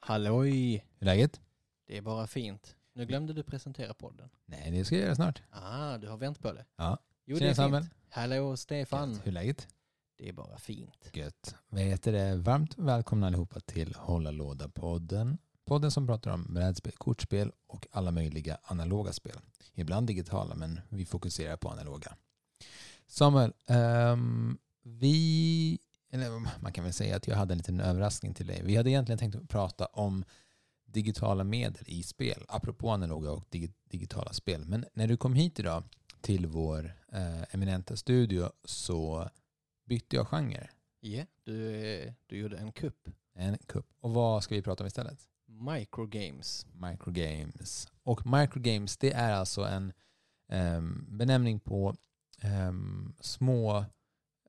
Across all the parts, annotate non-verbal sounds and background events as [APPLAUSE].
Halloj! Hur är läget? Det är bara fint. Nu glömde du presentera podden. Nej, det ska jag göra snart. Ah, du har vänt på det. Ja. Jo, Tjena, det är Samuel. fint. Hallå Stefan! Gött. Hur är läget? Det är bara fint. Gött. Vad heter det? Varmt välkomna allihopa till Hålla Låda-podden. Podden som pratar om brädspel, kortspel och alla möjliga analoga spel. Ibland digitala, men vi fokuserar på analoga. Samuel, ehm, vi, eller man kan väl säga att jag hade en liten överraskning till dig. Vi hade egentligen tänkt att prata om digitala medel i spel, apropå analoga och dig- digitala spel. Men när du kom hit idag till vår eh, eminenta studio så bytte jag genre. Ja, du, eh, du gjorde en kupp. En kupp. Och vad ska vi prata om istället? Microgames. Microgames. Och microgames det är alltså en em, benämning på em, små,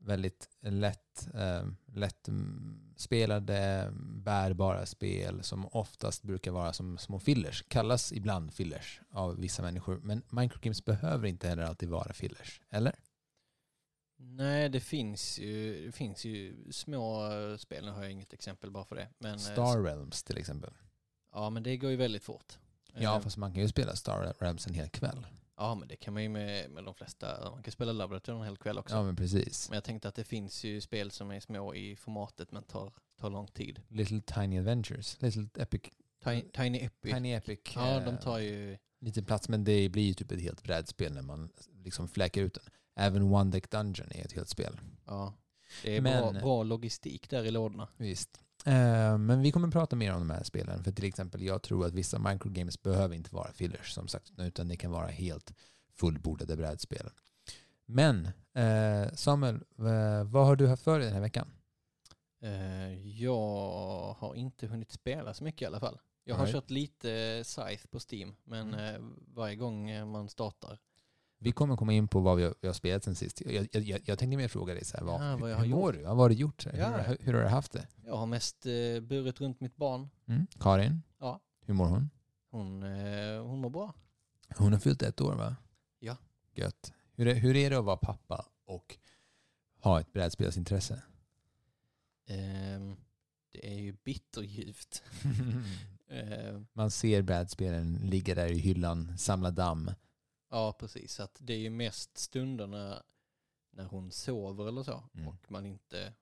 väldigt lätt, um, lätt spelade, bärbara spel som oftast brukar vara som små fillers. Kallas ibland fillers av vissa människor. Men microgames behöver inte heller alltid vara fillers. Eller? Nej, det finns ju, det finns ju små eh, spel. Nu har jag inget exempel bara för det. Men, eh, Star Realms till exempel. Ja, men det går ju väldigt fort. Ja, Eh, fast man kan ju spela Star Realms en hel kväll. Ja men det kan man ju med, med de flesta. Man kan spela Laboratory en hel kväll också. Ja, men precis. Men jag tänkte att det finns ju spel som är små i formatet men tar, tar lång tid. Little Tiny Adventures. Little Epic. Tiny, Tiny Epic. Tiny Epic. Ja, de eh, tar ju... lite plats, men det blir ju typ ett helt brädspel när man liksom fläker ut den. Även One Deck Dungeon är ett helt spel. Ja. Det är Men- bra, bra logistik där i lådorna. Visst. Eh, men vi kommer prata mer om de här spelen. För till exempel, jag tror att vissa microgames behöver inte vara fillers som sagt, utan det kan vara helt fullbordade brädspel. Men eh, Samuel, eh, vad har du haft för dig den här veckan? Jag har inte hunnit spela så mycket i alla fall. Jag har Right. kört lite Scythe på Steam, men Mm. varje gång man startar. Vi kommer komma in på vad vi har, vi har spelat sen sist. Jag, jag, jag, tänkte mer fråga dig, så här, vad, Ja, vad jag hur, mår du? Vad har du gjort? Ja. hur, hur har du haft det? Jag har mest eh, burit runt mitt barn. Mm? Karin? Ja. Hur mår hon? Hon, eh, hon mår bra. Hon har fyllt ett år va? Ja. Gött. Hur är, hur är det att vara pappa och ha ett brädspelsintresse? Ehm, det är ju bitterljuvt. [LAUGHS] Eh, Man ser brädspelen ligga där i hyllan, samla damm. Ja, precis. Att det är ju mest stunderna när hon sover eller så Mm. och man inte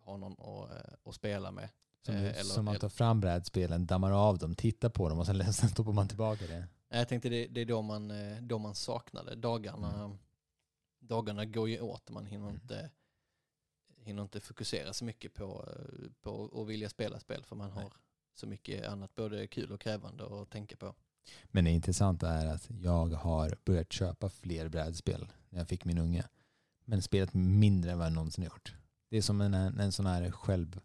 har någon att, eh, att spela med. Som, Eh, eller- som man tar fram brädspelen, dammar av dem, tittar på dem och sen, [LAUGHS] stoppar man tillbaka det. Nej, Jag tänkte det, det är då man, eh, då man saknade. Dagarna, dagarna går ju åt. Man hinner, Mm. inte, hinner inte fokusera så mycket på, på att vilja spela spel för man Nej. har så mycket annat både kul och krävande att tänka på. Men det intressanta är att jag har börjat köpa fler brädspel när jag fick min unge. Men spelat mindre än vad jag någonsin gjort. Det är som en, en sån här själv,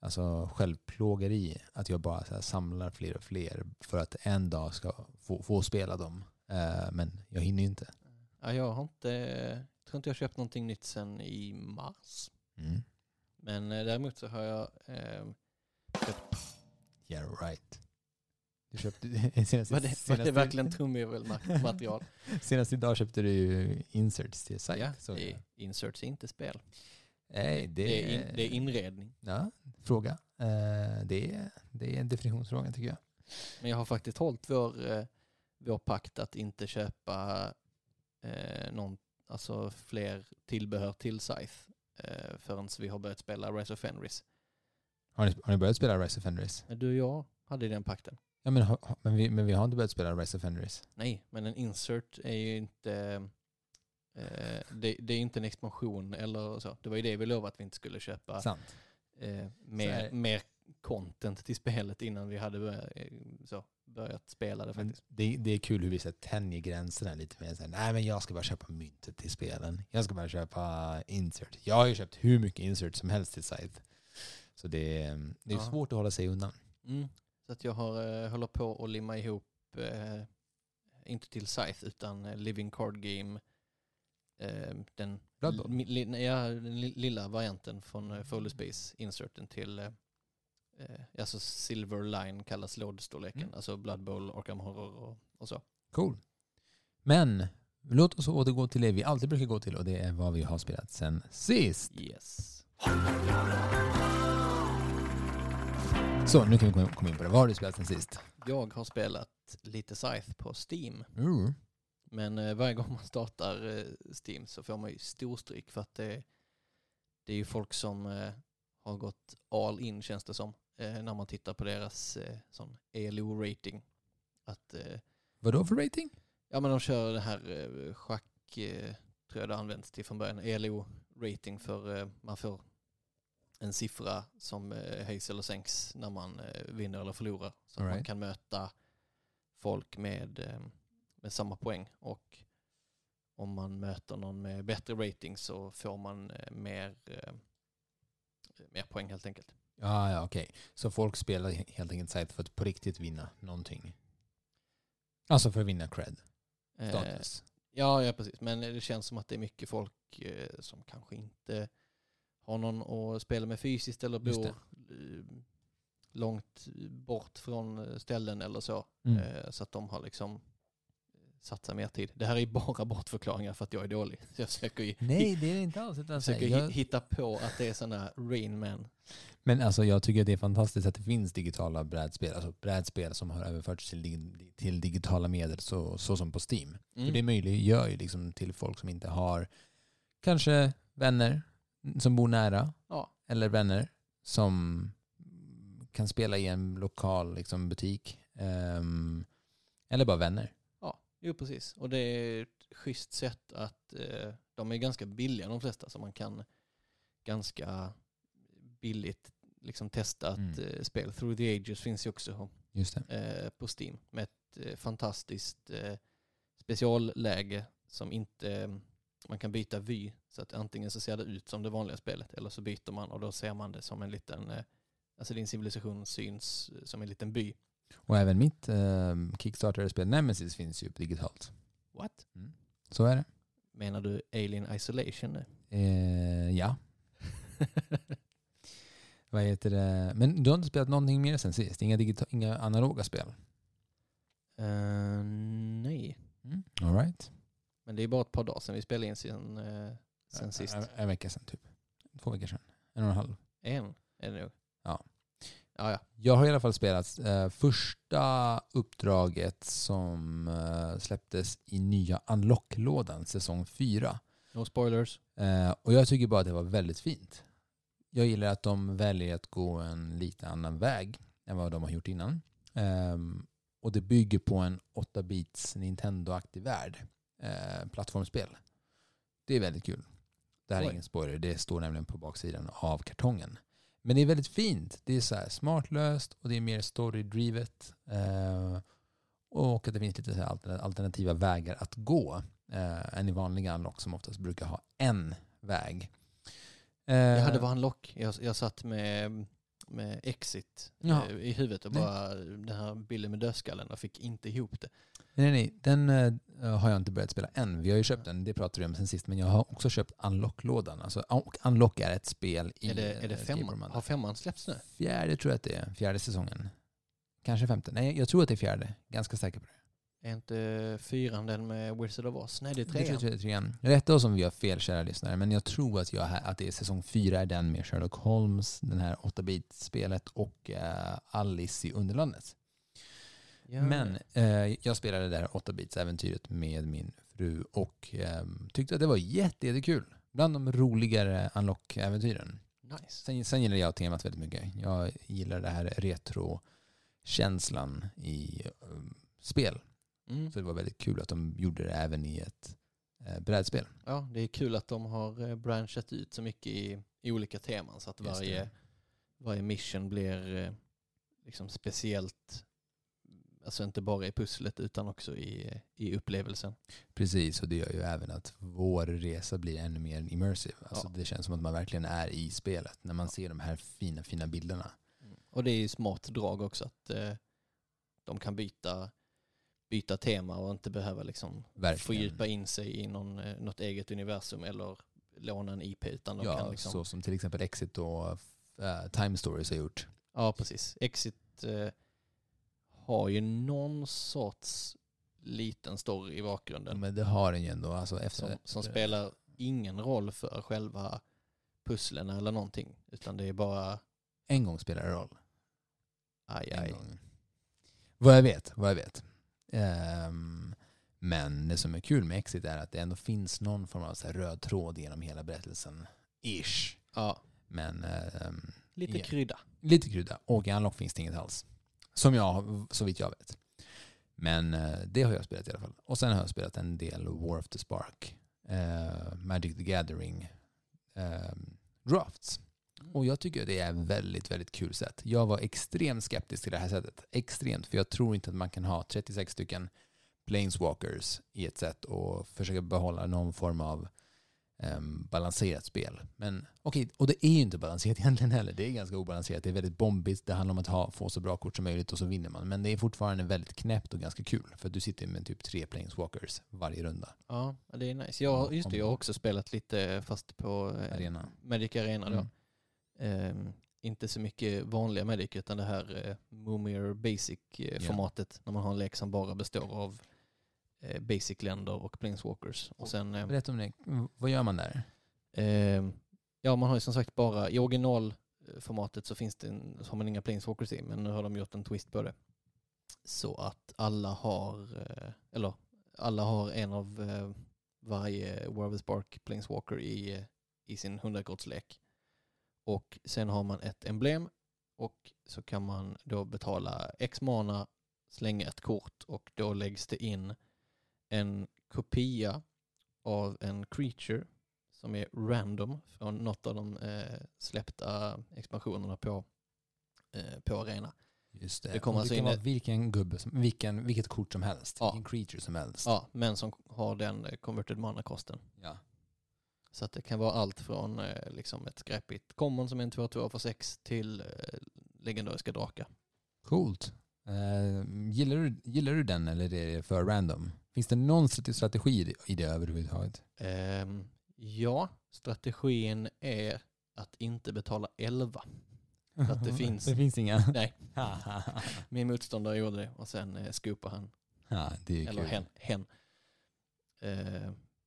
alltså självplågeri. Att jag bara här samlar fler och fler för att en dag ska få, få spela dem. Eh, men jag hinner ju inte. Ja, jag har inte, jag tror inte jag köpt någonting nytt sedan i mars. Mm. Men eh, däremot så har jag eh, köpt, Yeah right. Du köpte, [LAUGHS] senast, var det, var senast, det verkligen trumvirvelmaterial? [LAUGHS] senast idag köpte du ju inserts till sajt. ja, jag. är inserts är inte spel. Nej, det, Det är, in, det är inredning. Ja, fråga. Eh, det, är, det är en definitionsfråga tycker jag. Men jag har faktiskt hållit vår, eh, vår pakt att inte köpa eh, någon, alltså fler tillbehör till Scythe eh, förrän vi har börjat spela Rise of Fenris. Har ni, har ni börjat spela Rise of Fenris? Du och jag hade den pakten. Ja, men, ha- men, vi, men vi har inte börjat spela Rise of Fenris. Nej, men en insert är ju inte eh, det, det är inte en expansion eller så. Det var ju det vi lovade att vi inte skulle köpa Sant. eh, Så mer, är- mer content till spelet innan vi hade börjat, eh, så, börjat spela det Men faktiskt. det, det är kul hur vi så här tänjer gränserna lite mer. Så här, Nej men jag ska bara köpa myntet till spelen. Jag ska bara köpa insert. Jag har ju köpt hur mycket insert som helst till site. Så det, är- det är Ja. svårt att hålla sig undan. Mm. Så att jag har, eh, håller på att limma ihop, eh, inte till Scythe utan eh, Living Card Game, eh, den, li, li, ja, den li- lilla varianten från eh, Foley Space, inserten till eh, eh, alltså Silver Line kallas lådstorleken, Mm. alltså Blood Bowl, Arkham Horror och, och så. Cool. Men låt oss återgå till det vi alltid brukar gå till och det är vad vi har spelat sen sist. Yes. Så nu kan vi komma- in på det. Vad har du spelat sen sist? Jag har spelat lite Scythe på Steam. Mm. Men eh, varje gång man startar eh, Steam så får man ju storstryk för att det, det är ju folk som eh, har gått all in känns det som. Eh, när man tittar på deras eh, sån ELO-rating. Att, eh, Vad då för rating? ja men de kör det här schack, tror jag det används till från början, ELO-rating för man får en siffra som eh, höjs eller sänks när man eh, vinner eller förlorar. Så att man kan möta folk med, eh, med samma poäng och om man möter någon med bättre rating så får man eh, mer, eh, mer poäng helt enkelt. Ja, ja okej. Så folk spelar he- helt enkelt sajt för att på riktigt vinna någonting. Alltså för att vinna cred. Eh, Status. Ja, ja, precis. Men det känns som att det är mycket folk eh, som kanske inte har någon att spela med fysiskt eller bor eh, långt bort från eh, ställen eller så. Mm. Eh, så att de har liksom satsat mer tid. Det här är [LAUGHS] bara bortförklaringar för att jag är dålig. Så [LAUGHS] jag försöker ju Nej, det är det inte alls. Utan försöker jag, hitta på att det är sådana Rain Man. men alltså jag tycker det är fantastiskt att det finns digitala brädspel. Alltså brädspel som har överförts till, till digitala medel så, så som på Steam. För Mm. det möjliggör ju liksom till folk som inte har kanske vänner som bor nära Ja. eller vänner som kan spela i en lokal liksom, butik. ehm, eller bara vänner. Ja, jo precis. Och det är ett schysst sätt att eh, de är ganska billiga de flesta så man kan ganska billigt liksom testa ett Mm. eh, spel. Through the Ages finns ju också Just det. eh, på Steam med ett eh, fantastiskt eh, specialläge som inte man kan byta vy så att antingen så ser det ut som det vanliga spelet eller så byter man och då ser man det som en liten eh, Alltså din civilisation syns eh, som en liten by. Och även mitt um, Kickstarter-spel Nemesis finns ju digitalt. What? Mm. Så är det. Menar du Alien Isolation nu? Eh, ja. [LAUGHS] Vad heter det? Men du har inte spelat någonting mer sen sist? Inga, digita- inga analoga spel? Eh, nej, Mm. All right. Men det är bara ett par dagar sedan vi spelade in sen, uh, sen sist. En, en vecka sedan typ. Två veckor sedan. En och en halv. En är det nog. Ja. Ja, ja. Jag har i alla fall spelat eh, första uppdraget som eh, släpptes i nya Unlock-lådan, säsong 4. No spoilers. Eh, och jag tycker bara att det var väldigt fint. Jag gillar att de väljer att gå en lite annan väg än vad de har gjort innan. Ehm, och det bygger på en 8-bits Nintendo-aktig värld. Eh, plattformsspel. Det är väldigt kul. Det här är Oj. ingen spoiler, det står nämligen på baksidan av kartongen. Men det är väldigt fint. Det är så här smartlöst och det är mer story-drivet. Eh, och att det finns lite så alternativa vägar att gå eh, än i vanliga unlock som oftast brukar ha en väg. Eh, Ja, det var en lock. Jag, jag satt med, med Exit Ja. eh, i huvudet och Nej. bara den här bilden med dödskallen och fick inte ihop det. Nej, nej, den eh, har jag inte börjat spela än. Vi har ju köpt den, det pratade vi om sen sist. Men jag har också köpt Unlock-lådan. Alltså, och Unlock är ett spel i är det, är det eh, femman? Har femman släppts nu? Fjärde tror jag att det är. Fjärde säsongen. Kanske femte. Nej, jag tror att det är fjärde. Ganska säker på det. Är inte fyran den med Wizard of Oz? Nej, det är trean. det är trean. Rätta oss om vi har fel, kära lyssnare. Men jag tror att, jag, att det är säsong fyra är den med Sherlock Holmes, den här 8-bit-spelet och eh, Alice i Underlandet. Ja. Men eh, jag spelade det där 8-bits-äventyret med min fru och eh, tyckte att det var jätte, jättekul. Bland de roligare Unlock-äventyren. Nice. Sen, sen gillar jag temat väldigt mycket. Jag gillar det här retro-känslan i um, spel. Mm. Så det var väldigt kul att de gjorde det även i ett eh, brädspel. Ja, det är kul att de har eh, branchat ut så mycket i, i olika teman så att varje, varje mission blir eh, liksom speciellt, alltså inte bara i pusslet utan också i, i upplevelsen. Precis, och det gör ju även att vår resa blir ännu mer immersive. Alltså Ja. Det känns som att man verkligen är i spelet när man ser de här fina, fina bilderna. Mm. Och det är ju smart drag också att eh, de kan byta, byta tema och inte behöva liksom Verkligen. fördjupa in sig i någon, eh, något eget universum eller låna en IP. Utan de Ja, kan liksom, så som till exempel Exit och uh, Time Stories har gjort. ja, precis. Exit eh, har ju någon sorts liten story i bakgrunden Men det har den ju ändå. Alltså efter, som, som spelar ingen roll för själva pusslen eller någonting. Utan det är bara, En gång spelar det roll. aj, En aj. gång. Vad jag vet, vad jag vet. Ehm, men det som är kul med Exit är att det ändå finns någon form av så röd tråd genom hela berättelsen. Ish. Ja, Men ehm, lite Ja. krydda. lite krydda. Och i Unlock finns det inget alls. Som jag, så vitt jag vet. Men eh, det har jag spelat i alla fall. Och sen har jag spelat en del War of the Spark, eh, Magic the Gathering, eh, Drafts. Och jag tycker det är ett väldigt, väldigt kul sätt. Jag var extremt skeptisk till det här sättet. Extremt, för jag tror inte att man kan ha 36 stycken planeswalkers i ett sätt och försöka behålla någon form av um, balanserat spel. Men okej, och det är ju inte balanserat [LAUGHS] egentligen heller. Det är ganska obalanserat. Det är väldigt bombigt. Det handlar om att ha, få så bra kort som möjligt och så vinner man. Men det är fortfarande väldigt knäppt och ganska kul. För du sitter med typ tre planeswalkers varje runda. Ja, det är nice. Jag, just det, jag har också spelat lite fast på eh, Arena. Magic Arena då. Mm. Ehm, inte så mycket vanliga Magic utan det här eh, Moomier Basic-formatet när man har en lek som bara består av eh, Basic-länder och Planeswalkers. Och sen, eh, Berätta om det. Vad gör man där? ehm, ja man har ju som sagt bara, i originalformatet så finns det en, så har man inga Planeswalkers i, men nu har de gjort en twist på det. Så att alla har, eh, eller alla har en av eh, varje War of the Spark Planeswalker i, eh, i sin 100-kortslek. Och sen har man ett emblem och så kan man då betala X mana, slänga ett kort och då läggs det in en kopia av en creature som är random från något av de eh, släppta expansionerna på, eh, på arena. Just det. Det kommer alltså in vara vilken gubbe, som, vilken, vilket kort som helst. Ja. Vilken creature som helst. Ja, men som har den eh, converted mana-kosten. Ja. Så att det kan vara allt från eh, liksom ett skräpigt common som är en 2-2 för 6 till eh, legendariska drakar. Coolt. Eh, gillar, du, gillar du den eller är det för random? Finns det någon strate- strategi i det, överhuvudtaget? Ehm, ja, strategin är att inte betala 11. [LAUGHS] För att det finns- det finns inga? Nej. [LAUGHS] Min motståndare gjorde det och sen eh, scoopade han, ja, det är eller kul. hen. hen.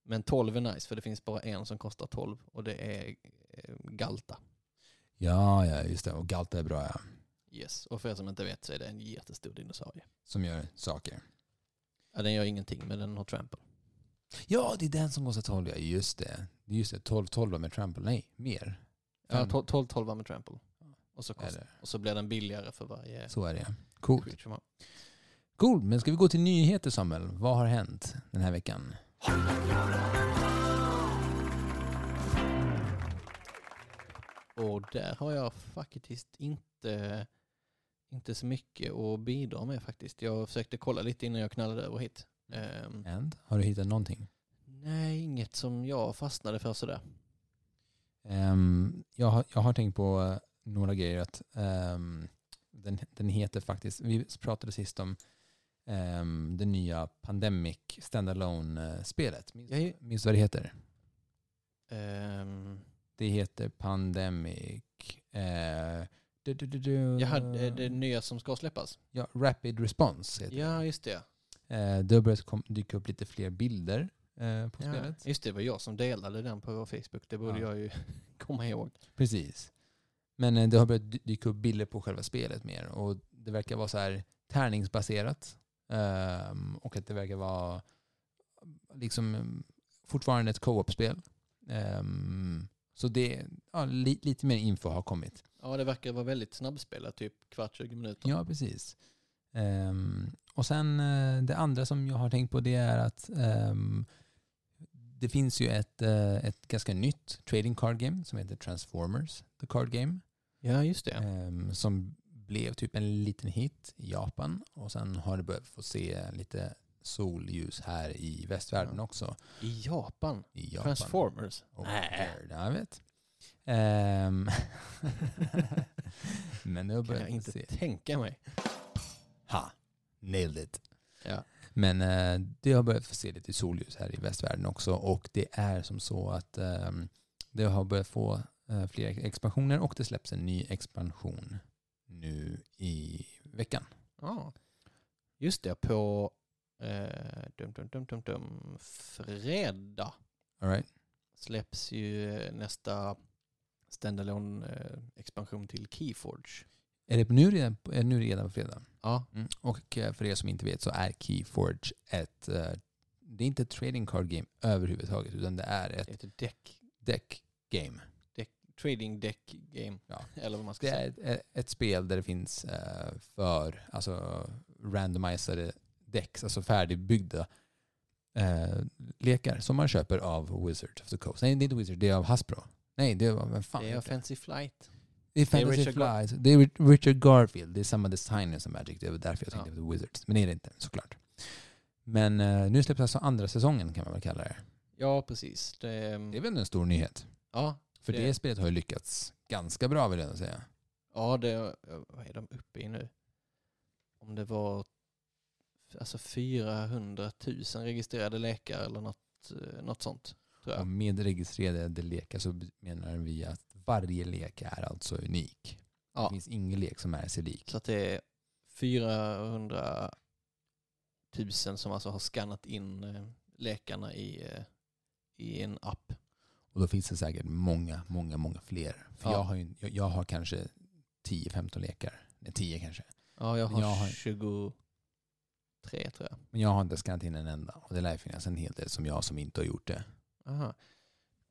Men 12 är nice för det finns bara en som kostar 12 och det är eh, Galta. Ja, ja, just det. Och Galta är bra, ja. Yes. Och för er som inte vet så är det en jättestor dinosaurie. Som gör saker. Ja, den gör ingenting men den har trample. Ja, det är den som kostar 12, ja. Just det. Just det, 12, 12 med trample. Nej, mer. Ja, Fem. 12, 12 12 med trample. Och så, kost, och så blir den billigare för varje så är det. Coolt. Cool, men ska vi gå till nyheter Samuel? Vad har hänt den här veckan? Och där har jag faktiskt inte, inte så mycket att bidra med faktiskt. Jag försökte kolla lite innan jag knallade över hit. Ehm, And? Har du hittat någonting? nej, inget som jag fastnade för sådär. Ehm, jag, har, jag har tänkt på eh, några grejer. Att, ehm, den, den heter faktiskt, vi pratade sist om um, det nya Pandemic Standalone-spelet. Minns, Jag minns vad det heter? Ehm, Det heter Pandemic... Uh, du, du, du, du, jaha, det, det nya som ska släppas? ja, Rapid Response heter Ja, just det. det. Uh, det har börjat kom, dyka upp lite fler bilder eh, på Ja, spelet. just det, det var jag som delade den på vår Facebook. Det borde Ja. jag ju [LAUGHS] komma ihåg. Precis. Men eh, det har börjat dy- dyka upp bilder på själva spelet mer. Och det verkar vara så här tärningsbaserat. Ehm, och att det verkar vara liksom fortfarande ett co-op-spel. Ehm, så det, ja, li, lite mer info har kommit. Ja, det verkar vara väldigt snabbspelat, typ kvart, 20 minuter. Ja, precis. Ehm, och sen eh, det andra som jag har tänkt på det är att det finns ju ett, eh, ett ganska nytt trading card game som heter Transformers, the card game. Ja, just det. Som blev typ en liten hit i Japan och sen har det börjat få se lite solljus här i västvärlden också. I Japan? I Japan. Transformers? Och Nej. Jag vet. Ehm, [LAUGHS] Men har kan jag inte se. tänka mig. Ha, nailed it. Ja. Men eh, det har börjat få se lite solljus här i västvärlden också och det är som så att ehm, det har börjat få eh, fler expansioner och det släpps en ny expansion nu i veckan. Ja. Just det, på eh, dum, dum, dum, dum, dum, fredag All right? släpps ju nästa standalone eh, expansion till Keyforge. Är det nu redan, är det nu redan på fredag? Ja, Mm. Och eh, för er som inte vet så är Keyforge ett, eh, det är inte ett trading card game överhuvudtaget utan det är ett heter deck, deck game. Trading deck game. Ja. [LAUGHS] Eller vad man ska Det säga. är ett, ett, spel där det finns eh, för alltså randomiserade decks, alltså färdigbyggda eh, lekar som man köper av Wizards of the Coast. Nej, det är inte Wizards, det är av Hasbro. Nej, det är av, vem fan Det är det? Fancy Flight. Det är det Fantasy Flies. Det är Ri- Richard Garfield. Det är samma designer som Magic. Det var därför jag tänkte Ja. på Wizards. Men det är det inte, såklart. Men eh, nu släpps alltså andra säsongen kan man väl kalla det. Ja, precis. Det, Det är väl en stor nyhet. ja, För det, Det- spelet har ju lyckats ganska bra vill jag ändå säga. ja det, vad är de uppe i nu? Om det var alltså 400 000 registrerade läkare eller något, eh, något sånt. Tror Och jag. med registrerade lekar så menar vi att varje lek är alltså unik. Det Ja, finns ingen lek som är sig lik. så att det är 400 000 som alltså har skannat in eh, läkarna i, eh, i en app. Och då finns det säkert många, många, många fler. För Ja. jag, har ju, jag, jag har kanske 10-15 lekar. Nej, 10 kanske. Ja, jag har, jag har- 23 tror jag. Men jag har inte skannat in en enda. Och det lär finnas en hel del som jag som inte har gjort det. Aha.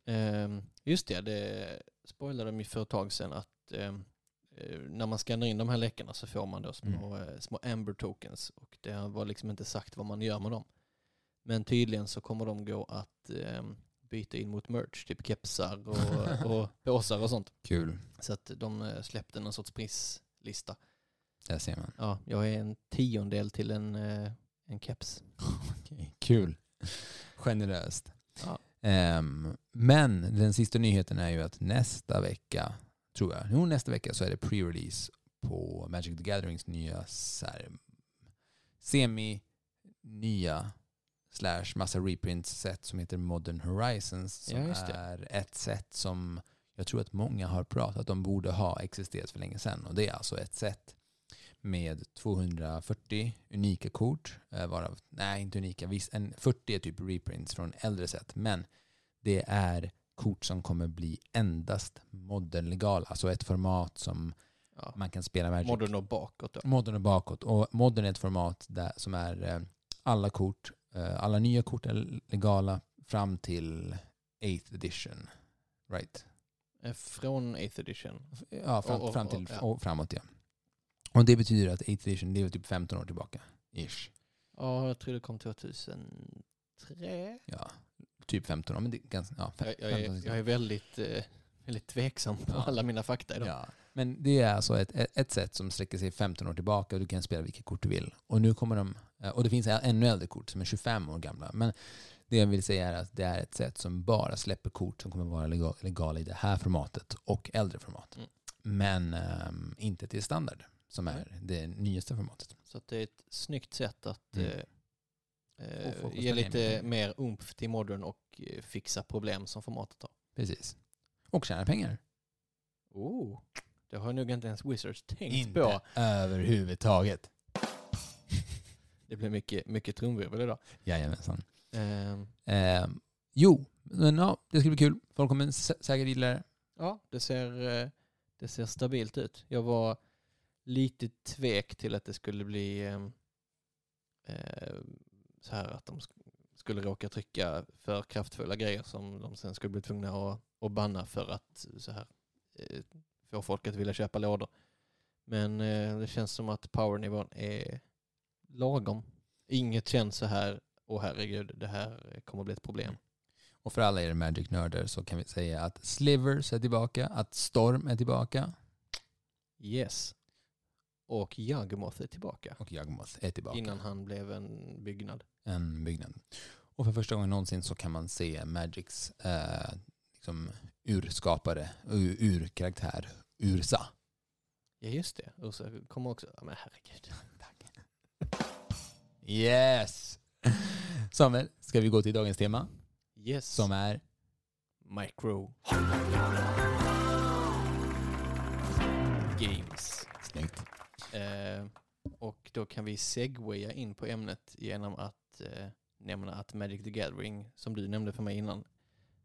Ehm, just det, det spoilade de ju för ett tag sedan att eh, när man skannar in de här läckorna så får man då små, eh, små amber tokens och det var liksom inte sagt vad man gör med dem. Men tydligen så kommer de gå att ehm, byta in mot merch, typ kepsar och, och [LAUGHS] påsar och sånt. Kul. Så att de eh, släppte någon sorts prislista. Där ser man. Ja, jag är en tiondel till en, eh, en keps. [LAUGHS] Kul. Generöst. Ja. Ehm, men den sista nyheten är ju att nästa vecka, tror jag, jo nästa vecka så är det pre-release på Magic the Gatherings nya semi-nya slash massa reprints set som heter Modern Horizons som Ja, är ett set som jag tror att många har pratat om borde ha existerat för länge sedan och det är alltså ett set med 240 unika kort, eh, varav, nej inte unika, viss, en 40 är typ reprints från äldre set, men det är kort som kommer bli endast modern-legala, alltså ett format som Ja. man kan spela Magic. Modern och bakåt då. Modern och bakåt. Och modern är ett format där, som är eh, alla kort, alla nya kort är legala fram till 8th edition. Right? Eh, Från 8th edition. Ja, fram, Och- fram till, och- ja. framåt ja. Och det betyder att 8th edition, det är typ 15 år tillbaka. Ish. Ja, jag tror det kom 2003. Ja, typ 15 år. Men det är ganska, ja, Jag, jag, 15, är, jag är väldigt, eh, väldigt tveksam på Ja. alla mina fakta idag. Ja. Men det är alltså ett, ett, sätt som sträcker sig 15 år tillbaka och du kan spela vilka kort du vill. Och nu kommer de, eh, och det finns ännu äldre kort som är 25 år gamla. Men det jag vill säga är att det är ett sätt som bara släpper kort som kommer vara legal, legala i det här formatet och äldre format. Mm. Men ehm, inte till standard som är det nyaste formatet. Så det är ett snyggt sätt att Mm. eh, eh, ge lite mer umf till modern och eh, fixa problem som formatet har. Precis. Och tjäna pengar. Oh, det har nog inte ens Wizards tänkt Inte på. överhuvudtaget. Det blir mycket, mycket trumvirvel idag. Jajamensan. Ehm, Ehm, jo, men ja, det ska bli kul. Folk kommer sä- säkert gilla det. ja, det ser, eh, det ser stabilt ut. Jag var lite tvek till att det skulle bli eh, så här att de sk- skulle råka trycka för kraftfulla grejer som de sen skulle bli tvungna att, att banna för att så här, eh, få folk att vilja köpa lådor. Men eh, det känns som att powernivån är lagom. Inget känns så här, åh herregud, det här kommer bli ett problem. Och för alla er Magic-nördar så kan vi säga att Slivers är tillbaka, att Storm är tillbaka Yes. Och Yagmoth är tillbaka. och Yagmoth är tillbaka. Innan han blev en byggnad. En byggnad. Och för första gången någonsin så kan man se Magics eh, liksom urskapare, ur, urkaraktär, Ursa. Ja just det, Ursa kommer också. Ja, men herregud. Yes! Samuel, ska vi gå till dagens tema Yes. som är Micro Games. snyggt. Eh, och då kan vi segwaya in på ämnet genom att eh, nämna att Magic the Gathering, som du nämnde för mig innan,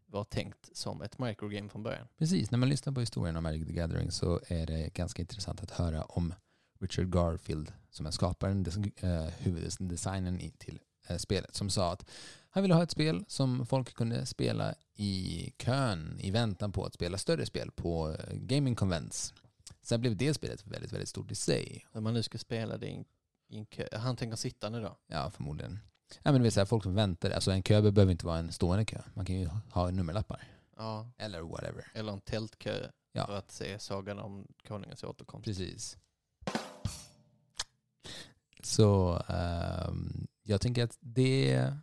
var tänkt som ett microgame från början. Precis, när man lyssnar på historien om Magic the Gathering så är det ganska intressant att höra om Richard Garfield som är skaparen, eh, huvuddesignen till eh, spelet, som sa att han ville ha ett spel som folk kunde spela i kön i väntan på att spela större spel på eh, gaming convents. Sen blev det spelet väldigt, väldigt stort i sig. Om man nu ska spela det i en, kö. Han tänker sittande då? Ja, förmodligen. Ja, men det vill säga folk som väntar. Alltså en kö behöver inte vara en stående kö. Man kan ju ha nummerlappar. Ja. Eller whatever. Eller en tältkö Ja. för att se Sagan om Konungens återkomst. Precis. Så ehm, jag tänker att det,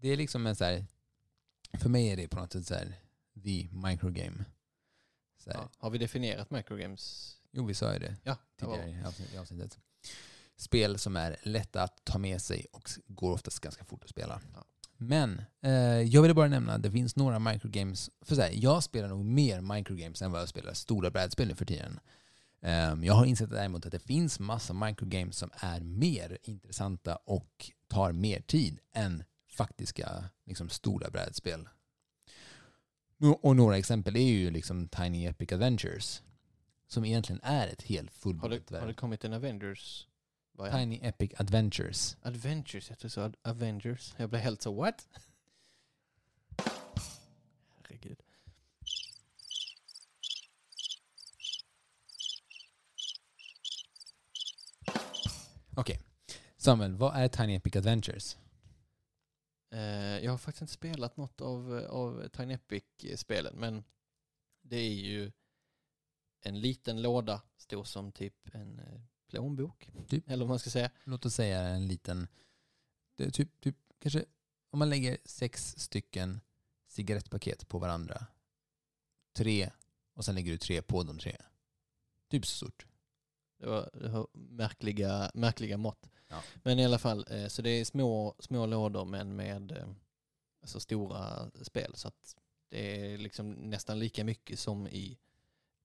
det är liksom en så här, för mig är det på något sätt så här, the microgame. Så här, Ja. Har vi definierat microgames? Jo, vi sa ju det Ja, tidigare i avsnitt- i avsnittet. Spel som är lätta att ta med sig och går oftast ganska fort att spela. Ja. Men eh, jag ville bara nämna att det finns några microgames. För så här, jag spelar nog mer microgames än vad jag spelar stora brädspel nu för tiden. Ehm, jag har insett däremot att det finns massa microgames som är mer intressanta och tar mer tid än faktiska liksom, stora brädspel. Och några exempel är ju liksom Tiny Epic Adventures. Som egentligen är ett helt fullbordat det, har det verk. kommit en Avengers? Tiny Epic Adventures. Adventures, jag tror så. Avengers. Jag blev helt så, what? Okej. Samuel, vad är Tiny Epic Adventures? Eh, jag har faktiskt inte spelat något av, av Tiny Epic-spelen, men det är ju en liten låda, stor som typ en eh, plånbok, Typ. eller vad man ska säga. Låt oss säga en liten... Det är typ, typ kanske om man lägger sex stycken cigarettpaket på varandra. Tre och sen lägger du tre på de tre. Typ så stort. Det var, det var märkliga, märkliga mått. Ja. Men i alla fall, eh, så det är små, små lådor men med eh, alltså stora spel. Så att det är liksom nästan lika mycket som i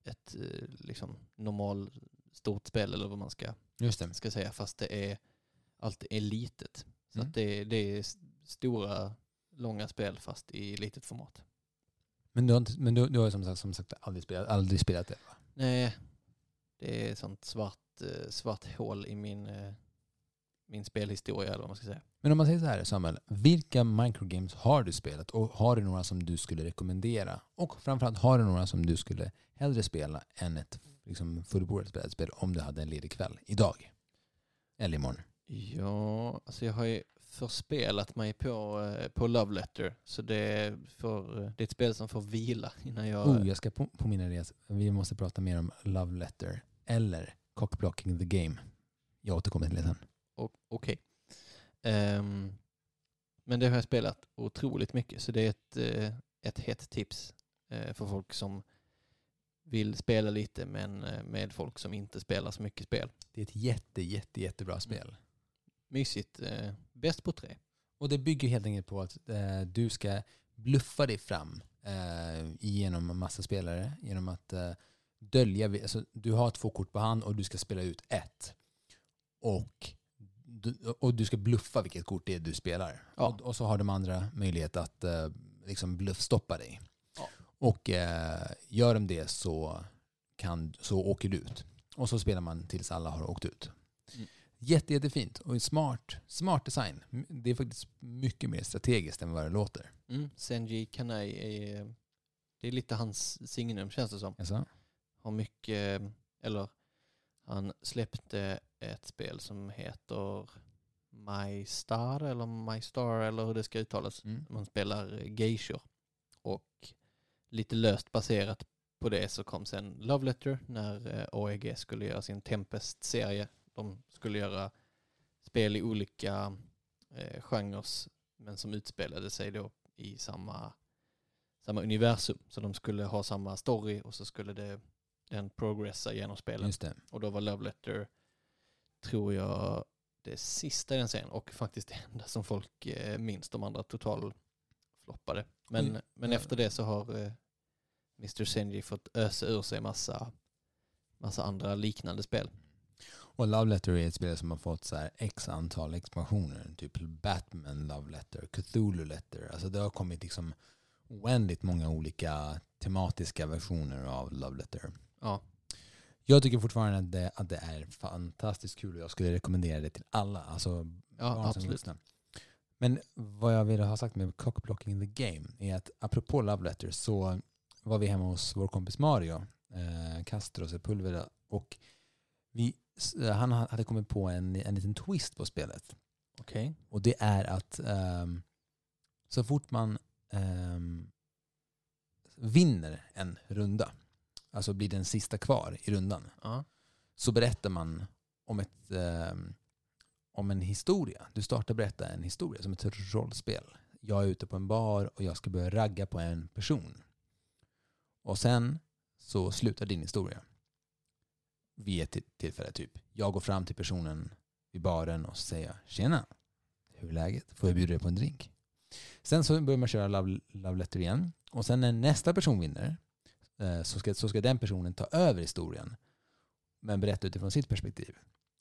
ett eh, liksom normal stort spel eller vad man ska, ska säga. Fast det är, allt är litet. Så Mm. att det, det är stora, långa spel fast i litet format. Men du har, inte, men du, du har som sagt, som sagt aldrig, spelat, aldrig spelat det va? Nej, det är ett sånt svart, eh, svart hål i min, eh, min spelhistoria eller vad man ska säga. Men om man säger så här Samuel, vilka microgames har du spelat och har du några som du skulle rekommendera? Och framförallt har du några som du skulle hellre spela än ett liksom, fullbordat brädspel om du hade en ledig kväll idag? Eller imorgon? Ja, alltså jag har ju förspelat mig på, eh, på Love Letter. Så det, får, det är ett spel som får vila innan jag... Oh, jag ska på- påminna dig att vi måste prata mer om Love Letter eller Cockblocking the Game. Jag återkommer till det sen. Okej. Ehm, men det har jag spelat otroligt mycket. Så det är ett, eh, ett hett tips eh, för folk som vill spela lite men eh, med folk som inte spelar så mycket spel. Det är ett jätte, jätte, jättebra spel. Mysigt. Bäst på tre. Och det bygger helt enkelt på att eh, du ska bluffa dig fram eh, genom massa spelare. Genom att eh, dölja, alltså, du har två kort på hand och du ska spela ut ett. Och du, och du ska bluffa vilket kort det är du spelar. Ja. Och, och så har de andra möjlighet att eh, liksom bluffstoppa dig. Ja. Och eh, gör de det så, kan, så åker du ut. Och så spelar man tills alla har åkt ut. Mm. Jätte, jättefint och smart, smart design. Det är faktiskt mycket mer strategiskt än vad det låter. Mm. Senji Kanai är, det är lite hans signum känns det som. Alltså? Har mycket, eller han släppte ett spel som heter My Star eller My Star eller hur det ska uttalas. Mm. Man spelar geishor. Och lite löst baserat på det så kom sen Love Letter när eh, AEG skulle göra sin Tempest-serie. De skulle göra spel i olika eh, genrer men som utspelade sig då i samma, samma universum. Så de skulle ha samma story och så skulle det den progressar genom spelet. Och då var Love Letter, tror jag, det sista i den serien och faktiskt det enda som folk eh, minns. De andra total floppade. Men, Oj. men Ja. efter det så har eh, Mr. Senji fått ösa ur sig massa, massa andra liknande spel. Och Love Letter är ett spel som har fått så här x antal expansioner. Typ Batman Love Letter, Cthulhu Letter. Alltså det har kommit liksom oändligt många olika tematiska versioner av Love Letter. Ja, Jag tycker fortfarande att det, att det är fantastiskt kul och jag skulle rekommendera det till alla. Alltså ja absolut. Men vad jag ville ha sagt med cockblocking in the game är att apropå Love Letter så var vi hemma hos vår kompis Mario, eh, Castro Sepulveda och vi, s- han hade kommit på en, en liten twist på spelet. Okej. Och det är att ehm, så fort man ehm, vinner en runda, alltså blir den sista kvar i rundan, Ja. så berättar man om, ett, ehm, om en historia. Du startar berätta en historia som ett rollspel. Jag är ute på en bar och jag ska börja ragga på en person. Och sen så slutar din historia. Vid ett till- tillfälle typ. Jag går fram till personen vid baren och säger Tjena, hur är läget? Får jag bjuda dig på en drink? Sen så börjar man köra love, love letter igen. Och sen när nästa person vinner eh, Eh, så ska, så ska den personen ta över historien men berätta utifrån sitt perspektiv.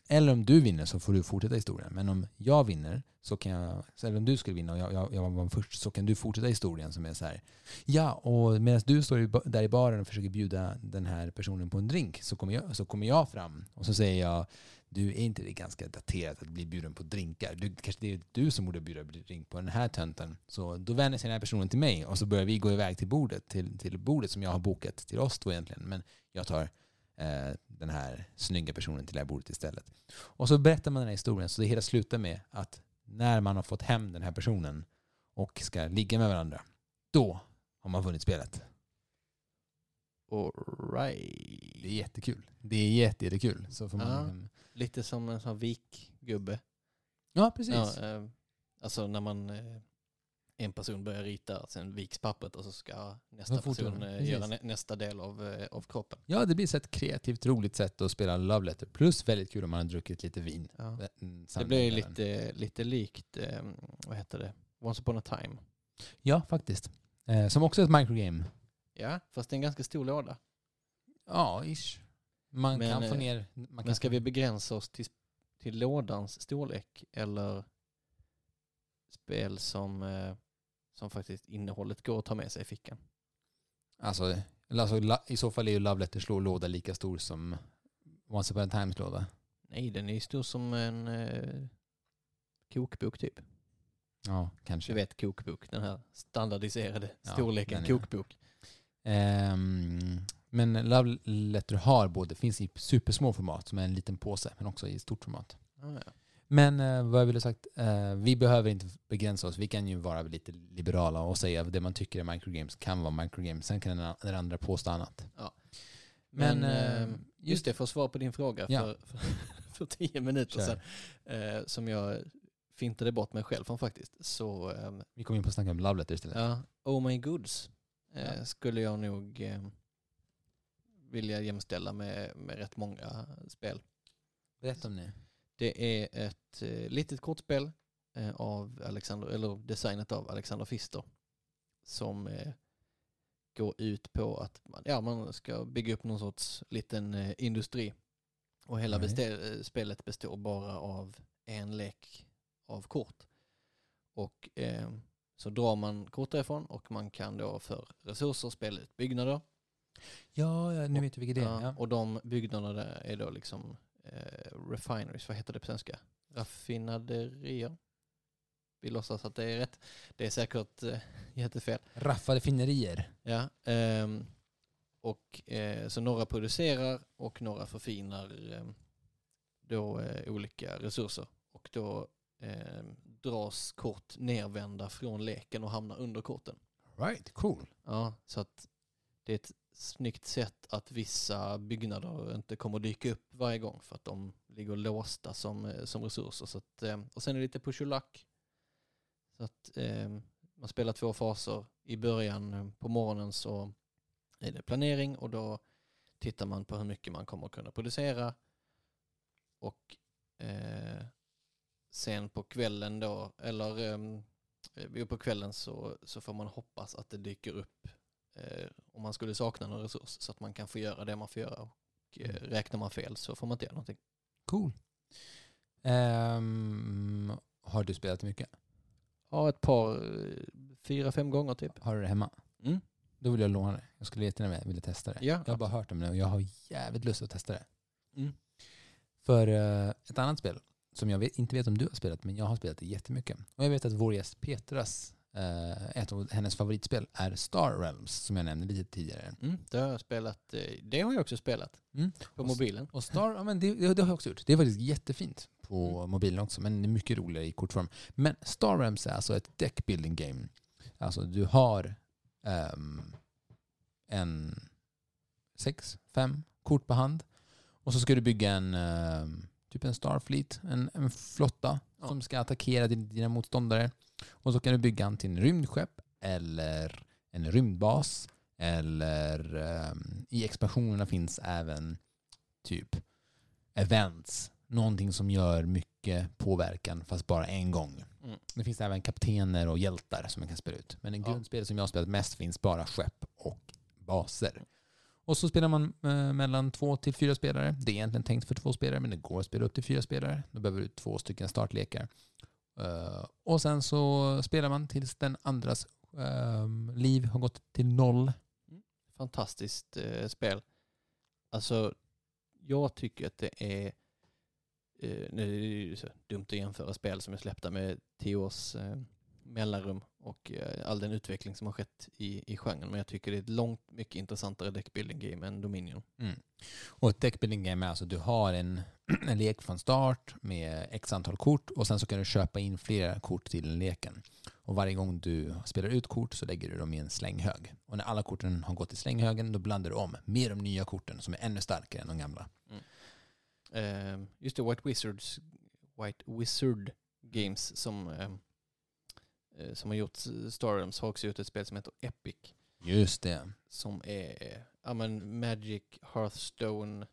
Eller om du vinner så får du fortsätta historien. Men om jag vinner, så kan jag, så- eller om du skulle vinna och jag, jag, jag var först, så kan du fortsätta historien som är så här. Ja, och medan du står där i baren och försöker bjuda den här personen på en drink så kommer jag, så kommer jag fram och så säger jag du är inte det ganska daterat att bli bjuden på drinkar? Du, kanske det är du som borde bjuda drink på den här tönten. Så då vänder sig den här personen till mig och så börjar vi gå iväg till bordet, till, till bordet som jag har bokat till oss två egentligen. Men jag tar eh, den här snygga personen till det här bordet istället. Och så berättar man den här historien så det hela slutar med att när man har fått hem den här personen och ska ligga med varandra, då har man vunnit spelet. Alright. Det är jättekul. Det är jätte, jättekul. Så får man Ja. liksom- Lite som en sån vikgubbe. ja, precis. Ja, eh, alltså när man eh, en person börjar rita, sen viks pappret och så ska nästa person eh, göra nä, nästa del av, av kroppen. Ja, det blir så ett kreativt, roligt sätt att spela Love Letter. Plus väldigt kul om man har druckit lite vin. Ja. Mm, Det blir lite, lite likt, vad heter det, Once upon a time. Ja, faktiskt. Som också är ett microgame. Ja, fast det är en ganska stor låda. Ja, ish. Man Men, kan få eh, ner... Man Men ska vi begränsa oss till, till lådans storlek eller spel som, eh, som faktiskt innehållet går att ta med sig i fickan? Alltså, alltså, i så fall är ju Love Letters lå- låda lika stor som Once upon a times låda. Nej, den är ju stor som en eh, kokbok typ. Ja, Du kanske. vet kokbok, den här standardiserade Ja, storleken kokbok. Ehm, men Love Letter har både, finns i supersmå format som är en liten påse, men också i stort format. Ah, ja. Men eh, vad jag ville sagt, eh, vi behöver inte begränsa oss. Vi kan ju vara lite liberala och säga att det man tycker är microgames kan vara microgames. Sen kan den, den andra påstå annat. Men, Men, eh, eh, just det, för att svara på din fråga Ja. för, för, [LAUGHS] för tio minuter Kör. sedan, som jag fintade bort mig själv från faktiskt, så eh, Vi kommer in på att snacka om Love Letter istället. Ja, Oh My Goods Ja. skulle jag nog eh, vilja jämställa med, med rätt många spel. Berätta om det. Det är ett eh, litet kortspel eh, av Alexander, eller designat av Alexander Pfister som eh, går ut på att man, ja, man ska bygga upp någon sorts liten eh, industri. Och hela eh, spelet består bara av en lek av kort. Och eh, så drar man kort därifrån och man kan då för resurser spela ut byggnader. Ja, ja, nu vet du vilket det är. Ja. Och de byggnaderna är då liksom eh, refineries, vad heter det på svenska? Raffinaderier. Vi låtsas att det är rätt. Det är säkert eh, [LAUGHS] jättefel. Raffade finnerier. Ja, ehm, och eh, så några producerar och några förfinar eh, då eh, olika resurser. Och då eh, dras kort nervända från leken och hamnar under korten. Right, cool. Ja, så att det är ett snyggt sätt att vissa byggnader inte kommer att dyka upp varje gång för att de ligger låsta som, eh, som resurser. Så att, eh, och sen är det lite push och luck. Så att eh, man spelar två faser. I början eh, på morgonen så är det planering och då tittar man på hur mycket man kommer att kunna producera och eh, sen på kvällen då, eller eh, på kvällen så, så får man hoppas att det dyker upp eh, om man skulle sakna någon resurs så att man kan få göra det man får göra och eh, Mm. räknar man fel så får man inte göra någonting. Cool. Ehm, har du spelat mycket? Ja, ett par, fyra, fem gånger typ. Har du det hemma? Mm. Då vill jag låna det. Jag skulle jättegärna vilja testa det. Ja, Jag har bara hört om det och jag har jävligt lust att testa det. Mm. För eh, ett annat spel som jag vet, inte vet om du har spelat, men jag har spelat det jättemycket. Och jag vet att vår gäst Petras, eh, ett av hennes favoritspel är Star Realms, som jag nämnde lite tidigare. Mm, det har jag spelat. eh, Det har jag också spelat Mm. på Och- mobilen. Och Star, ja, men det, det har jag också gjort. Det är faktiskt jättefint på Mm. mobilen också, men det är mycket roligare i kortform. Men Star Realms är alltså ett deck building game. Alltså du har ehm, en sex, fem kort på hand och så ska du bygga en ehm, typ en Starfleet, en, en flotta Ja. som ska attackera din- dina motståndare. Och så kan du bygga antingen rymdskepp eller en rymdbas eller ehm, i expansionerna finns även typ events. Någonting som gör mycket påverkan fast bara en gång. Mm. Det finns även kaptener och hjältar som man kan spela ut. Men i Ja. grundspelet som jag har spelat mest finns bara skepp och baser. Och så spelar man eh, mellan två till fyra spelare. Det är egentligen tänkt för två spelare men det går att spela upp till fyra spelare. Då behöver du två stycken startlekar. Eh, och sen så spelar man tills den andras ehm, liv har gått till noll. Fantastiskt eh, spel. Alltså, jag tycker att det är, nu är det ju så dumt att jämföra spel som är släppta med tio års mellanrum och eh, all den utveckling som har skett i, i genren. Men jag tycker det är ett långt mycket intressantare deckbuilding game än Dominion. Och ett deckbuilding game är alltså du har en, [CLEARS THROAT] en lek från start med x antal kort och sen så kan du köpa in flera kort till den leken. Och varje gång du spelar ut kort så lägger du dem i en slänghög. Och när alla korten har gått i slänghögen då blandar du om med de nya korten som är ännu starkare än de gamla. Eh, just det, White Wizards, White Wizard Games som, eh, som har gjort Star Realms har också gjort ett spel som heter Epic. Just det. Som är ja, men Magic, Hearthstone,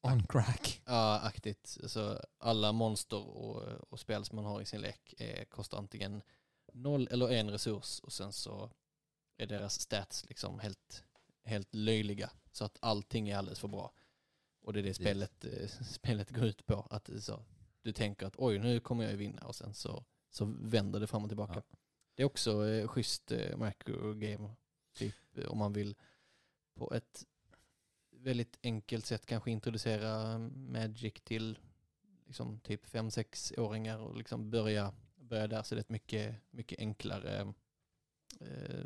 On crack. Ja, aktigt. Alltså, alla monster och, och spel som man har i sin lek är, kostar antingen noll eller en resurs och sen så är deras stats liksom helt, helt löjliga. Så att allting är alldeles för bra. Och det är det spelet, eh, [LAUGHS] spelet går ut på. Att så, du tänker att oj, nu kommer jag ju vinna och sen så, så vänder det fram och tillbaka. Ja. Det är också eh, schysst eh, macro-game. Typ eh, om man vill på ett väldigt enkelt sätt kanske introducera Magic till liksom typ 5-6-åringar och liksom börja, börja där så det är ett mycket, mycket enklare eh,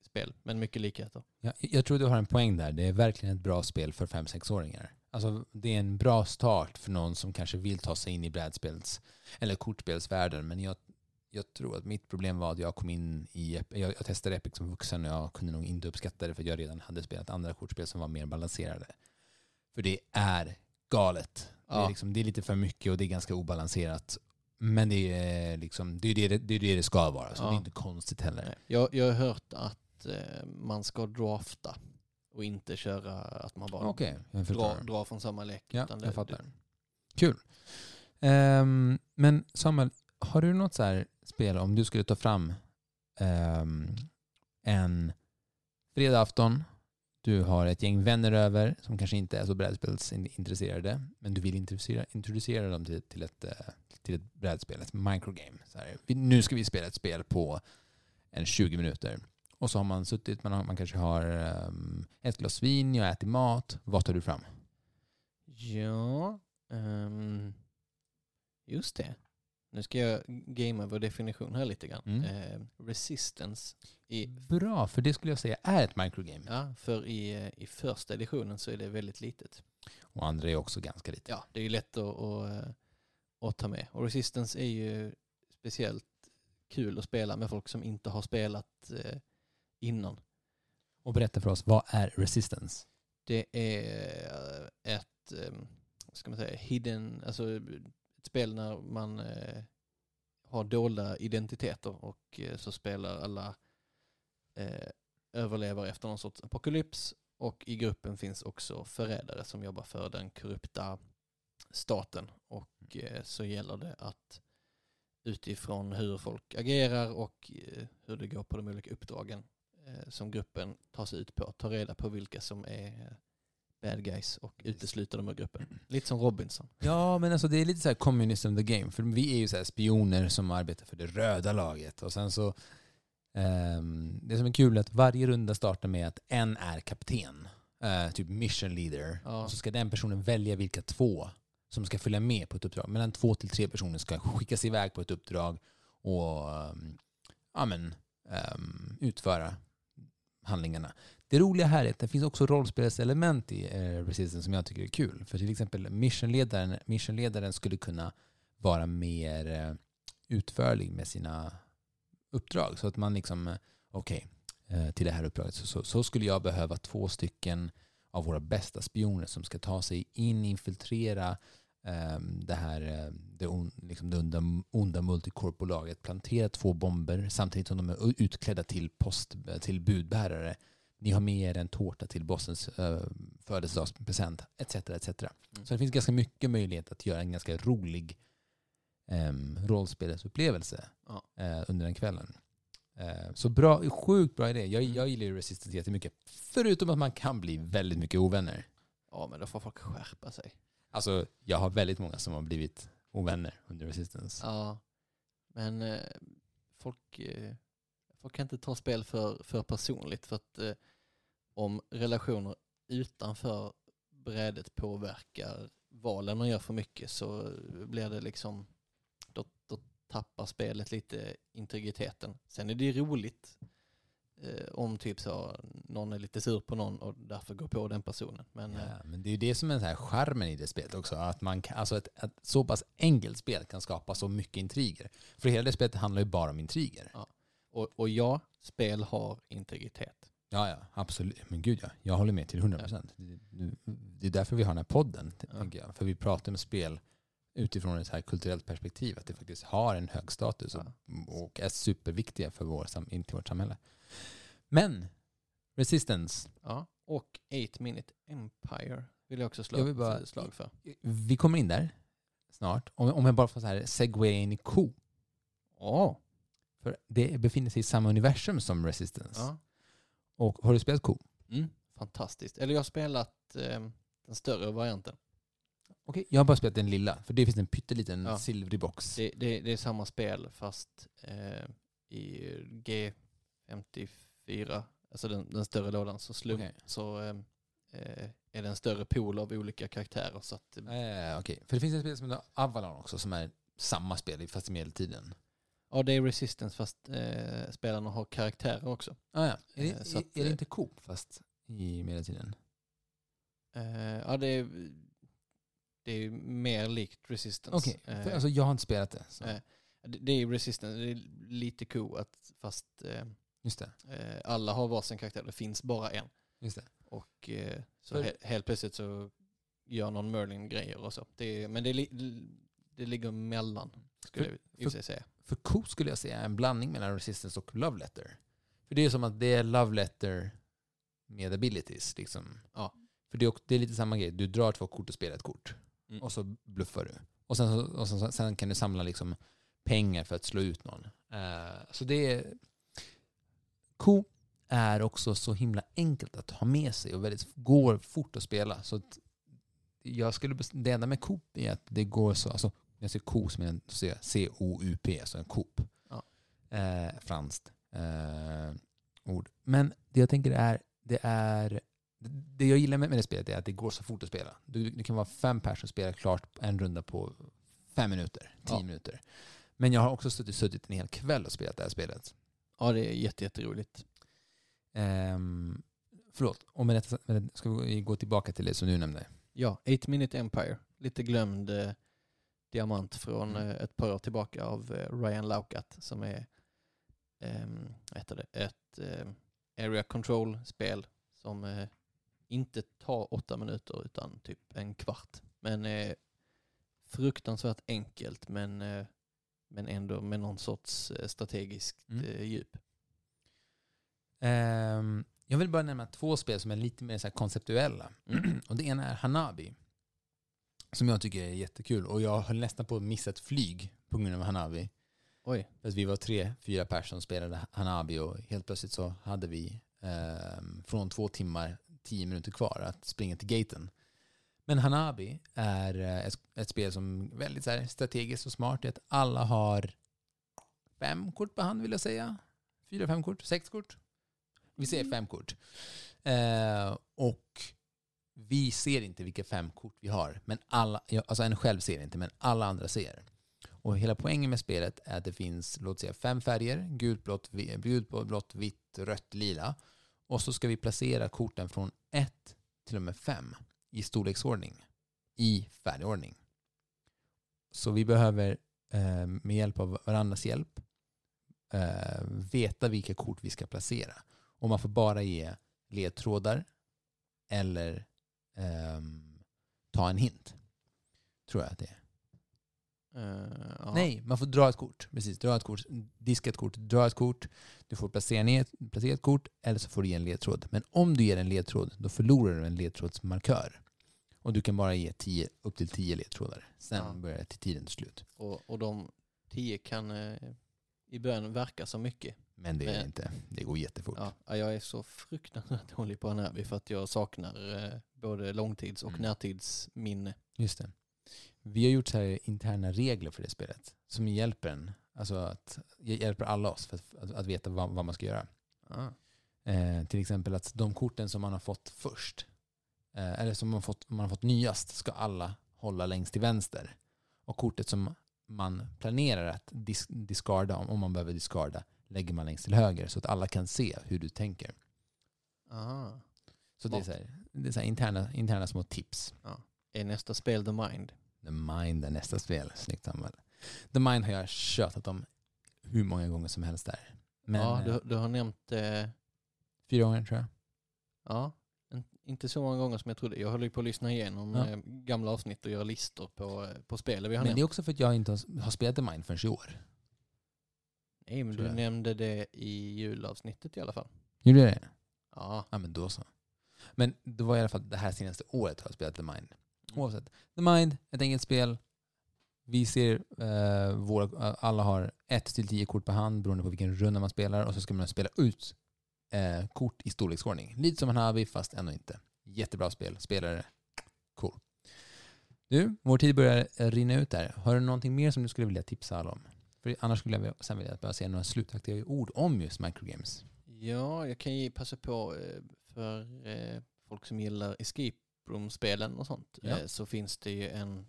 spel, men mycket likheter. Ja, jag tror du har en poäng där. Det är verkligen ett bra spel för 5-6-åringar. Alltså, det är en bra start för någon som kanske vill ta sig in i brädspels eller kortspelsvärlden. Men jag, jag tror att mitt problem var att jag kom in i... Jag, jag testade Epic som vuxen och jag kunde nog inte uppskatta det för jag redan hade spelat andra kortspel som var mer balanserade. För det är galet. Det, är Ja. liksom, det är lite för mycket och det är ganska obalanserat. Men det är, liksom, det, är det, det är det det ska vara, så Ja. det är inte konstigt heller. Jag, jag har hört att eh, man ska drafta och inte köra att man bara förstår. drar, drar från samma lek. Ja, utan det- jag fattar. Kul. Ehm, men Samuel, har du något så här spel om du skulle ta fram um, en fredag afton, du har ett gäng vänner över som kanske inte är så brädspelsintresserade, men du vill introducera, introducera dem till, till, ett, eh, till ett brädspel, ett microgame. Så här, nu ska vi spela ett spel på en 20 minuter. Och så har man suttit, man, har, man kanske har um, ett glas vin, jag äter mat. Vad tar du fram? Ja, um, just det. Nu ska jag gamea vår definition här lite grann. Mm. Eh, resistance. I, Bra, för det skulle jag säga är ett microgame. ja, för i, eh, i första editionen så är det väldigt litet. Och andra är också ganska lite. Ja, det är ju lätt att, att, eh, att ta med. Och resistance är ju speciellt kul att spela med folk som inte har spelat eh, innan. Och berätta för oss, vad är resistance? Det är ett, eh, vad ska man säga, hidden, alltså ett spel när man eh, har dolda identiteter och eh, så spelar alla eh, överlevare efter någon sorts apokalyps Och i gruppen finns också förrädare som jobbar för den korrupta staten. Och eh, så gäller det att utifrån hur folk agerar och eh, hur det går på de olika uppdragen eh, som gruppen tar sig ut på, ta reda på vilka som är eh, bad guys och utesluta dem ur gruppen. Lite som Robinson. Ja, men alltså det är lite så här communism the game. För vi är ju så spioner som arbetar för det röda laget. Och sen så, ehm, det som är kul är att varje runda startar med att en är kapten. eh, typ mission leader. Ja. Och så ska den personen välja vilka två som ska följa med på ett uppdrag. Mellan två till tre personer ska skickas iväg på ett uppdrag och ehm, ja, men, ehm, utföra handlingarna. Det roliga här är att det finns också rollspelselement i eh, Resistance som jag tycker är kul. För till exempel missionledaren, missionledaren skulle kunna vara mer eh, utförlig med sina uppdrag. Så att man liksom, eh, okej, eh, till det här uppdraget så, så, så skulle jag behöva två stycken av våra bästa spioner som ska ta sig in, infiltrera ehm, det här eh, det, on, liksom det onda, onda multicorpbolaget, plantera två bomber samtidigt som de är utklädda till, post, till budbärare. Ni har med er en tårta till bossens eh, födelsedagspresent, etc. etc. Mm. Så det finns ganska mycket möjlighet att göra en ganska rolig eh, rollspelsupplevelse Ja. eh, under den kvällen. Eh, så bra, sjukt bra idé. Jag, jag gillar ju Resistance jättemycket. Förutom att man kan bli väldigt mycket ovänner. Ja, men då får folk skärpa sig. Alltså, jag har väldigt många som har blivit ovänner under Resistance. Ja, men folk, folk kan inte ta spel för, för personligt för att om relationer utanför brädet påverkar valen man gör för mycket så blir det liksom, då, då tappar spelet lite integriteten. Sen är det ju roligt eh, om typ så någon är lite sur på någon och därför går på den personen. Men eh, Ja, men det är ju det som är så här charmen i det spelet också. Att man kan, alltså ett, ett så pass enkelt spel kan skapa så mycket intriger. För hela det spelet handlar ju bara om intriger. Ja. och, och ja, spel har integritet. Ja, ja, absolut. Men gud ja, jag håller med till 100 procent. Det är därför vi har den här podden, Ja. tänker jag. För vi pratar om spel utifrån ett här kulturellt perspektiv. Att det faktiskt har en hög status och, och är superviktiga för vår, in till vårt samhälle. Men, Resistance. Ja, och 8 Minute Empire vill jag också slå Jag bara- slag för. Vi kommer in där snart. Om, om jag bara får så här segwaya in i Ko. Ja. För det befinner sig i samma universum som Resistance. ja. Och har du spelat Ko? Mm. Fantastiskt. Eller jag har spelat eh, den större varianten. Okej, jag har bara spelat den lilla. För det finns en pytteliten Ja. silvrig box. Det, det, det är samma spel fast eh, i G54, alltså den, den större lådan, så, slum, Okej. så eh, eh, är det en större pool av olika karaktärer. Så att, Eh, Okej, för det finns ett spel som heter Avalon också som är samma spel fast i medeltiden. Ja, det är Resistance fast eh, spelarna har karaktärer också. Ah, ja. Är, Eh, det, så att, är det eh, inte Coop fast i medeltiden? Eh, ja, det är, det är mer likt Resistance. Okej, Eh, för alltså jag har inte spelat det. Eh, det, det är Resistance, det är lite att fast eh, Just det. eh, alla har varsin karaktär, det finns bara en. Just det. Och eh, så För- he, helt plötsligt så gör någon Merlin-grejer och så. Det men det, det ligger mellan, skulle För- jag i för säga. För Coop skulle jag säga är en blandning mellan Resistance och Love Letter. För det är som att det är Love Letter med abilities. Liksom. Ja. För det är, det är lite samma grej. Du drar två kort och spelar ett kort. Mm. Och så bluffar du. Och sen, och sen, sen kan du samla liksom pengar för att slå ut någon. Eh, så det är... Coop är också så himla enkelt att ha med sig och väldigt går fort att spela. Så att jag skulle det enda med Coop är att det går så, alltså jag ser ko som en C-O-U-P, alltså en Coop. Ja. Eh, franskt eh, ord. Men det jag tänker är, det är det jag gillar med, det spelet är att det går så fort att spela. Du, det kan vara fem personer som spelar klart en runda på fem minuter, tio Ja. minuter. Men jag har också suttit, suttit en hel kväll och spelat det här spelet. Ja, det är jätte, jätteroligt. Um, förlåt, och med detta med ska vi gå tillbaka till det som du nämnde. Ja, 8 Minute Empire. Lite glömd eh, diamant från Mm. eh, ett par år tillbaka av eh, Ryan Laukat som är ehm, heter det? ett eh, area control-spel som eh, inte tar åtta minuter utan typ en kvart. Men fruktansvärt enkelt men, men ändå med någon sorts strategiskt Mm. djup. Ehm, Jag vill bara nämna två spel som är lite mer så konceptuella. Mm. [CLEARS THROAT] och det ena är Hanabi. Som jag tycker är jättekul. Och jag höll nästan på att missa ett flyg på grund av Hanabi. Oj. För att vi var tre, fyra personer som spelade Hanabi och helt plötsligt så hade vi ehm, från två timmar, tio minuter kvar att springa till gaten. Men Hanabi är eh, ett, ett spel som är väldigt så strategiskt och smart. Att alla har fem kort på hand vill jag säga. Fyra, fem kort, sex kort. Vi säger fem kort. Eh, och vi ser inte vilka fem kort vi har. Men alla, alltså en själv ser inte, men alla andra ser. Och hela poängen med spelet är att det finns, låt säga fem färger. Gult, blått, gult, blått, vitt, rött, lila. Och så ska vi placera korten från ett till och med fem i storleksordning. I färdigordning. Så vi behöver eh, med hjälp av varandras hjälp eh, veta vilka kort vi ska placera. Och man får bara ge ledtrådar eller ehm, ta en hint. Tror jag att det är. Ja. Nej, man får dra ett kort. Precis, dra ett kort, diska ett kort, dra ett kort. Du får placera, ner, placera ett kort eller så får du ge en ledtråd. Men om du ger en ledtråd, då förlorar du en ledtrådsmarkör. Och du kan bara ge tio, upp till tio ledtrådar. Sen Ja. börjar till tiden slut. Och, och de tio kan eh, i början verka så mycket. Men det är det inte. Det går jättefort. Ja, ja, jag är så fruktansvärt [LAUGHS] dålig på Hanabi för att jag saknar eh, både långtids och Mm. närtidsminne. Just det. Vi har gjort så här interna regler för det spelet. Som hjälper en. Alltså att hjälper alla oss för att, att, att veta vad, vad man ska göra. Ah. Eh, till exempel att de korten som man har fått först, eh, eller som man har fått, man har fått nyast, ska alla hålla längst till vänster. Och kortet som man planerar att dis discarda, om, om man behöver discarda, lägger man längst till höger så att alla kan se hur du tänker. Aha. Så det är, så här, det är så interna, interna små tips. Är nästa spel The Mind? The Mind är nästa spel. Snyggt Samuel. The Mind har jag tjötat om hur många gånger som helst där. Men ja, eh, du, du har nämnt, eh, fyra gånger tror jag. ja, inte så många gånger som jag trodde. Jag håller ju på att lyssna igenom Ja. eh, gamla avsnitt och göra listor på, eh, på spel vi har Men nämnt. det är också för att jag inte har, har spelat The Mind förrän i år. Nej, men tror du jag. nämnde det i julavsnittet i alla fall. Gjorde jag det? Ja, Ja men då så. Men det var i alla fall det här senaste året har jag spelat The Mind. Mm. Oavsett. The Mind, ett enkelt spel. Vi ser, eh, våra, alla har ett till tio kort på hand beroende på vilken runda man spelar och så ska man spela ut eh, kort i storleksordning. Lite som en Hanabi fast ändå inte. Jättebra spel. Spelare, cool. Du, vår tid börjar eh, rinna ut där. Har du någonting mer som du skulle vilja tipsa alla om? För annars skulle jag sen vilja bara säga några slutaktiga ord om just microgames. Ja, jag kan ju passa på eh, för eh, folk som gillar escape room-spelen och sånt. Ja. eh, Så finns det ju en,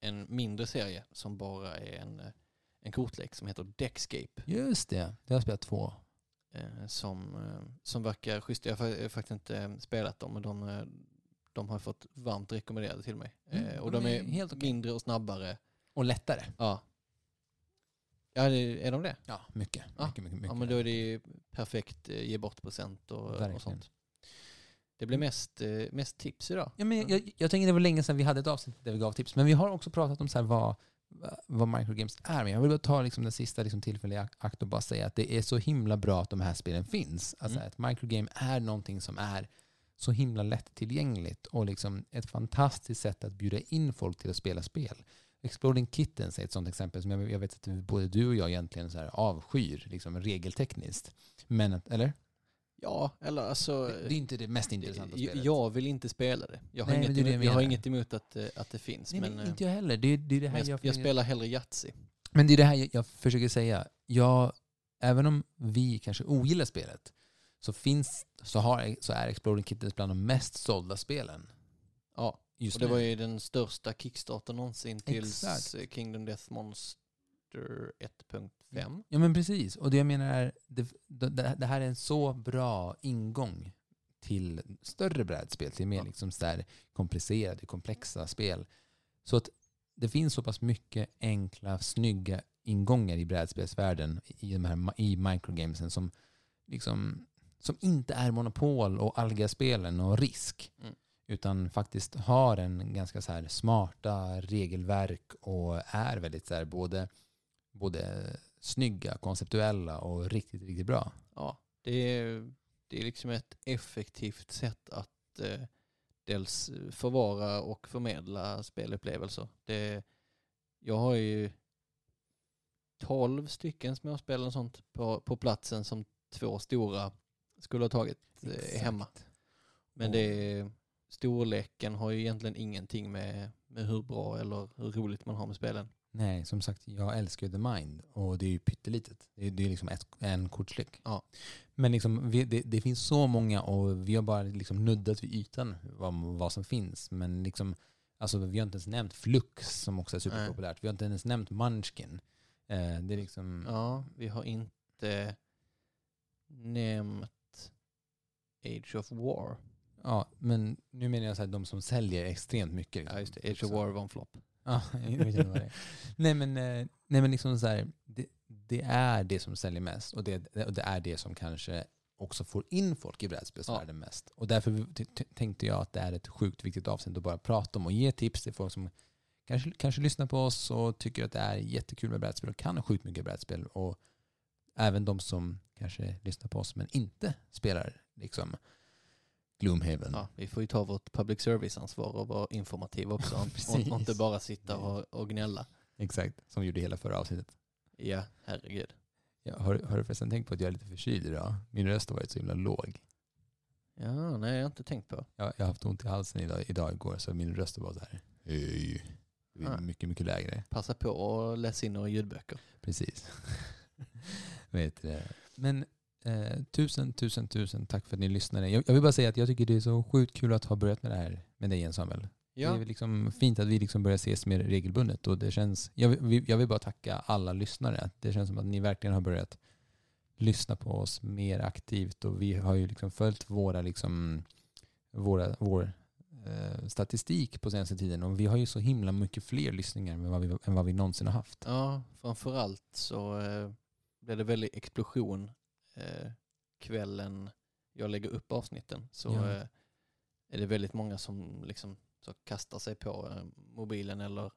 en mindre serie som bara är en, en kortlek som heter Deckscape. Just det, det har jag spelat två. Som, som verkar schysst. Jag har fa- faktiskt inte spelat dem men de, de har fått varmt rekommenderade till mig. Mm, Och de är helt mindre och snabbare. Och lättare. Ja. Ja, är de det? Ja, mycket. Ja. mycket, mycket, mycket. Ja, men då är det ju perfekt eh, ge bort present och, Verkligen. och sånt. Det blir mest, eh, mest tips idag. Ja, men jag, jag tänker det var länge sedan vi hade ett avsnitt där vi gav tips. Men vi har också pratat om så vad, vad microgames är. Men jag vill bara ta liksom den sista liksom ak- akt och bara säga att det är så himla bra att de här spelen finns. Alltså Mm. att microgame är någonting som är så himla lättillgängligt och liksom ett fantastiskt sätt att bjuda in folk till att spela spel. Exploding Kittens är ett sånt exempel som jag, jag vet att både du och jag egentligen så här avskyr liksom regeltekniskt. Men, eller? Ja, eller alltså... Det, det är inte det mest intressanta jag, spelet. jag vill inte spela det. Jag har, Nej, inget, det emot, jag har inget emot att, eh, att det finns. Nej, men men eh, inte jag heller. Det, är- det är det här jag, jag, jag, spelar hellre Yatzy. Men det är det här jag, jag försöker säga. Jag, även om vi kanske ogillar spelet så, finns, så, har, så är Exploding Kittens bland de mest sålda spelen. Ja, Just och det nu. var ju den största Kickstarter någonsin till Exakt. eh, Kingdom Death Monster 1.5. Ja men precis. Och det jag menar är, det, det, det här är en så bra ingång till större brädspel, till mer Ja. liksom så där komplicerade, komplexa spel. Så att det finns så pass mycket enkla, snygga ingångar i brädspelsvärlden i, de här, i microgamesen som, liksom, som inte är monopol och Alga-spelen och risk. Mm. Utan faktiskt har en ganska så här smarta regelverk och är väldigt så här både, både snygga, konceptuella och riktigt, riktigt bra. Ja, det är, det är liksom ett effektivt sätt att eh, dels förvara och förmedla spelupplevelser. Det, jag har ju 12 stycken småspel och sånt på, på platsen som två stora skulle ha tagit eh, hemma. Men det, storleken har ju egentligen ingenting med, med hur bra eller hur roligt man har med spelen. Nej, som sagt, jag älskar ju The Mind och det är ju pyttelitet. Det är, det är liksom ett, en kortlek. Ja. Men liksom, vi, det, det finns så många och vi har bara liksom nuddat vid ytan vad, vad som finns. Men liksom, alltså, vi har inte ens nämnt Flux som också är superpopulärt. Vi har inte ens nämnt Munchkin. Eh, det är liksom... Ja, vi har inte nämnt Age of War. Ja, men nu menar jag så här, de som säljer extremt mycket. Liksom. Ja, just det. Age of War var en flopp. Ja, [LAUGHS] jag vet inte vad det är. nej, men, eh, nej men liksom så här, det, det är det som säljer mest och det, och det är det som kanske också får in folk i brädspelsvärlden ja. mest. Och därför tänkte jag att det är ett sjukt viktigt avsnitt att bara prata om och ge tips till folk som kanske, kanske lyssnar på oss och tycker att det är jättekul med brädspel och kan sjukt mycket brädspel. Och även de som kanske lyssnar på oss men inte spelar liksom Gloomhaven. Ja, vi får ju ta vårt public service-ansvar och vara informativa också. och, [LAUGHS] och inte bara sitta och, och gnälla. Exakt, som vi gjorde hela förra avsnittet. Ja, herregud. Ja, har, har du förresten tänkt på att jag är lite förkyld idag? Min röst har varit så himla låg. Ja, nej jag har inte tänkt på. Ja, jag har haft ont i halsen idag, idag igår så min röst var så här. Hej. Ja. Mycket, mycket lägre. Passa på att läsa in några ljudböcker. Precis. [LAUGHS] Vet det. Men eh, tusen, tusen, tusen tack för att ni lyssnade. Jag, jag, vill bara säga att jag tycker det är så sjukt kul att ha börjat med det här med dig igen Samuel. Ja. Det är liksom fint att vi liksom börjar ses mer regelbundet. Och det känns, jag, vill, jag vill bara tacka alla lyssnare. Det känns som att ni verkligen har börjat lyssna på oss mer aktivt och vi har ju liksom följt våra, liksom, våra, vår eh, statistik på senaste tiden och vi har ju så himla mycket fler lyssningar än vad vi, än vad vi någonsin har haft. Ja, framförallt så eh, blev det väldigt explosion eh, kvällen jag lägger upp avsnitten. Så ja. eh, är det väldigt många som liksom så kastar sig på eh, mobilen eller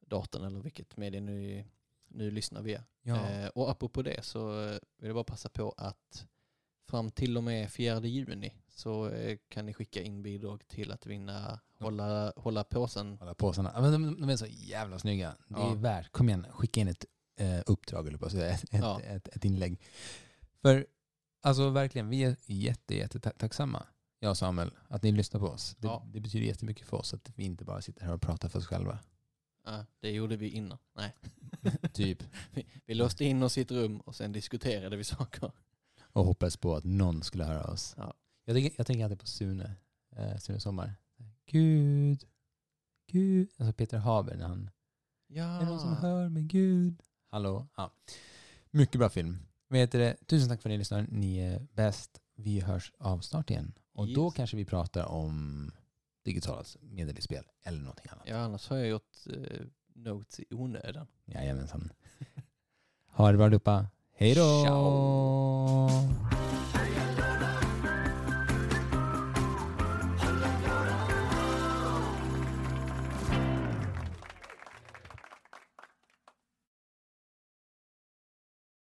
datorn eller vilket medie nu, nu lyssnar via. Ja. Eh, och apropå det så eh, vill jag bara passa på att fram till och med 4 juni så eh, kan ni skicka in bidrag till att vinna Hålla, hålla påsen. Hålla påsarna. Ja, de, de är så jävla snygga. Det är värt. Kom igen, skicka in ett eh, uppdrag eller ett, ett, ja. ett, ett, inlägg. För alltså verkligen, vi är jätte, jätte tacksamma, jag och Samuel, att ni lyssnar på oss. Det, ja. det betyder jättemycket för oss att vi inte bara sitter här och pratar för oss själva. Ja, det gjorde vi innan. Nej. [LAUGHS] typ. [LAUGHS] Vi, vi låste in oss i ett rum och sen diskuterade vi saker. Och hoppades på att någon skulle höra oss. Ja. Jag, tänker, jag tänker alltid på Sune, eh, Sune Sommar. Gud, Gud. Alltså Peter Haber när han... Ja. Är någon som hör mig Gud? Hallå? Ja. Mycket bra film. Heter det? Tusen tack för att ni lyssnar. Ni är bäst. Vi hörs av snart igen. Och yes. då kanske vi pratar om digitala medel i spel eller någonting annat. Ja, annars har jag gjort uh, notes i onödan. Jajamensan. [LAUGHS] ha det bra allihopa. Hej då! Ciao!